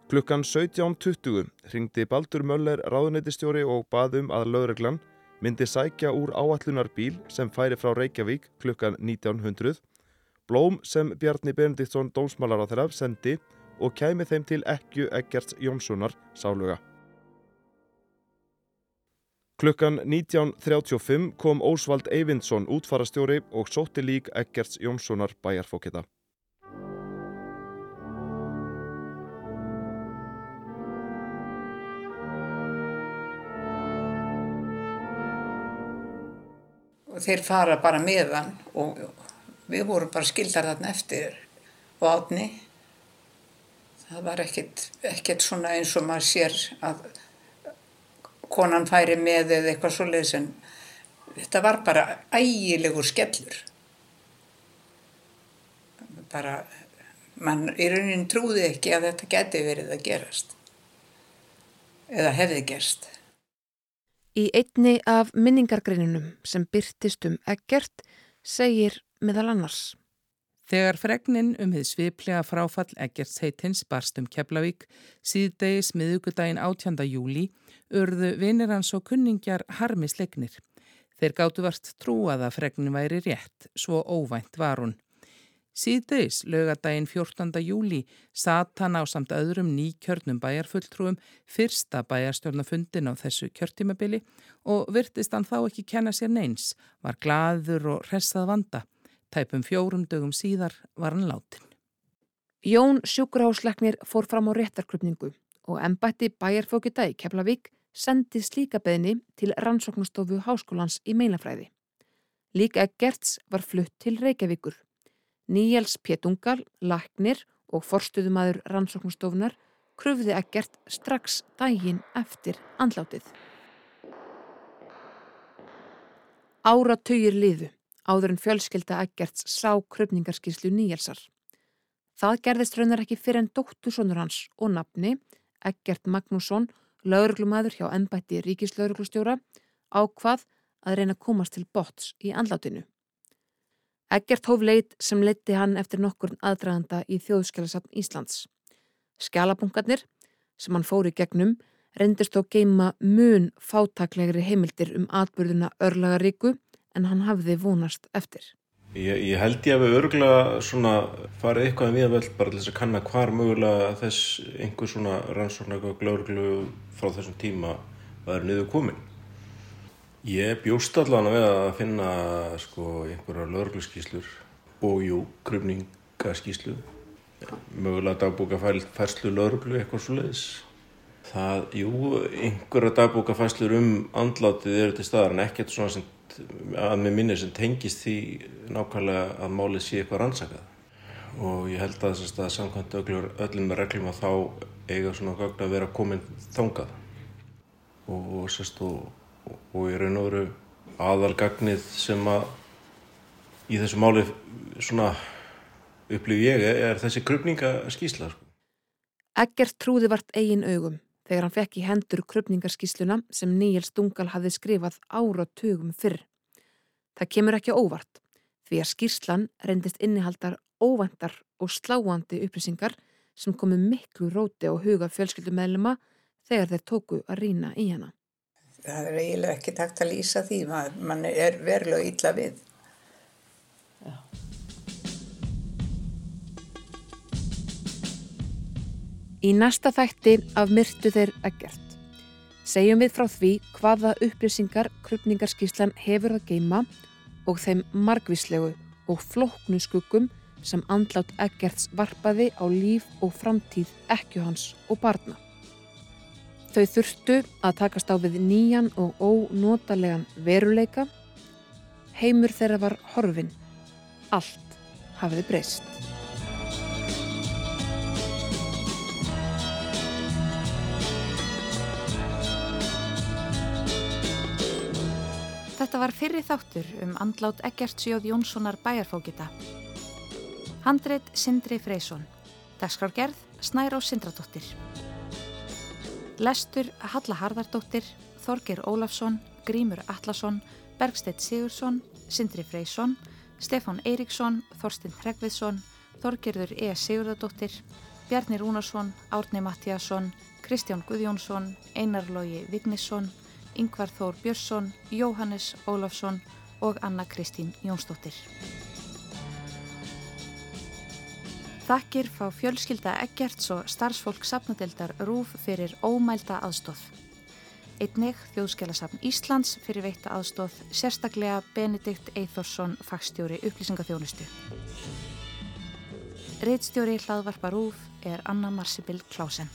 Klukkan 17.20 ringdi Baldur Möller ráðuneytistjóri og baðum að lögreglan myndi sækja úr áallunarbíl sem færi frá Reykjavík klukkan 1900, blóm sem Bjarni Benediktsson dómsmálar á þeirra sendi og kæmi þeim til ekku Eggerts Jónssonar sáluga. Klukkan 19.35 kom Ósvald Eyvindsson útfarastjóri og sótti lík Eggerts Jónssonar bæjarfókita. þeir fara bara með hann og við vorum bara skildar þarna eftir vatni það var ekkert svona eins og maður sér að konan færi með eða eitthvað svoleiðis en þetta var bara ægilegur skellur bara mann í raunin trúði ekki að þetta geti verið að gerast eða hefði gerst Í einni af minningargreinunum sem byrtist um ekkert segir meðal annars. Þegar fregnin um þið sviplega fráfall Eggerts heitins barst um Keflavík síðdegis miðugudaginn 18. júli urðu vinir hans og kunningjar harmisleiknir. Þeir gáttu vart trúað að fregnin væri rétt, svo óvænt var hún. Síðdeis, lögadaginn 14. júli, satt hann á samt öðrum nýkjörnum bæjarfulltrúum fyrsta bæjarstjórnafundin á þessu kjörtímabili og virtist hann þá ekki kenna sér neins, var glaður og hressað vanda. Tæpum fjórum dögum síðar var hann látin. Jón sjúkurhásleknir fór fram á réttarkrupningu og ennbætti bæjarfókita í Keflavík sendið slíka beðni til rannsóknastofu háskólans í meinafræði. Líka Gerts var flutt til Reykjavíkur. Níjels Pétungal, Laknir og forstuðumadur rannsóknstofunar krufði ekkert strax dægin eftir andlátið. Áratugir liðu áður en fjölskylda ekkerts sá kröpningarskíslu nýjelsar. Það gerðist raunar ekki fyrir en dóttursonur hans og nafni, Ekkert Magnússon, lauruglumæður hjá ennbætti ríkislauruglustjóra, ákvað að reyna að komast til bots í andlátinu. Ekkert hóf leit sem leitti hann eftir nokkur aðdraganda í þjóðskjálasafn Íslands. Skjálabunkarnir, sem hann fóri gegnum, reyndist þó geima mun fátaklegri heimildir um atbyrðuna örlagaríku en hann hafði vonast eftir. Ég, ég held ég að við örgulega svona farið eitthvað um viðvöld bara til þess að kanna hvar mögulega þess einhver svona rannsókn eitthvað glörglu frá þessum tíma var niður komin. Ég bjóst allan að við að finna sko einhverja lögurskíslur og jú, krupningaskíslu, mögulega dagbúkafærslu lögurlu eitthvað svo leiðis. Það, jú, einhverja dagbúkafærslur um andlátið eru til staðar en ekkert svona sem að með minni sem tengist því nákvæmlega að málið sé eitthvað rannsakað og ég held að að samkvæmt öllum með reglum að þá eiga svona gögn að vera komin þangað og, og, sérst, og, og ég raun og veru aðalgagnið sem að í þessu máli svona upplýf ég er þessi krupningaskísla sko. Ekkert trúði vart eigin augum þegar hann fekk í hendur krupningarskísluna sem Níels Dungal hafði skrifað áratugum fyrr. Það kemur ekki óvart því að skýrslan reyndist innihaldar óvendar og sláandi upplýsingar sem komu miklu róti á huga fjölskyldumæðluma þegar þeir tóku að rína í hana. Það er eiginlega ekki takt að lýsa því, mann er verulega illa við. Já. Í næsta þætti af myrtu þeir ekkert. Segjum við frá því hvaða upplýsingar krupningarskíslan hefur að geima og þeim margvíslegu og flóknu skuggum sem andlátt ekkerts varpaði á líf og framtíð ekkjuhans og barna. Þau þurftu að takast á við nýjan og ónótalegan veruleika. Heimur þeirra var horfin. Allt hafiði breyst. Þetta var fyrri þáttur um andlát Eggertsjóð Jónssonar bæjarfókita. Handreit Sindri Freysson. Dagskrárgerð Snæró Sindradóttir. Lestur Halla Harðardóttir, Þorgir Ólafsson, Grímur Allarsson, Bergsteit Sigursson, Sindri Freysson, Stefán Eiríksson, Þorstin Hregviðsson, Þorgerður E. Sigurðardóttir, Bjarni Rúnarsson, Árni Mattíasson, Kristján Guðjónsson, Einar Lógi Vignisson, Yngvar Þór Björnsson, Jóhannes Ólafsson og Anna Kristín Jónsdóttir. Þakkir fá fjölskylda Eggerts og starfsfólk sapnadeildar Rúf fyrir ómælda aðstóð. Einnig Þjóðskjálasafn Íslands fyrir veitta aðstóð, sérstaklega Benedikt Eithorsson, fagstjóri upplýsingaþjónustu. Reitstjóri hlaðvarpa Rúf er Anna Marsibil Klásen.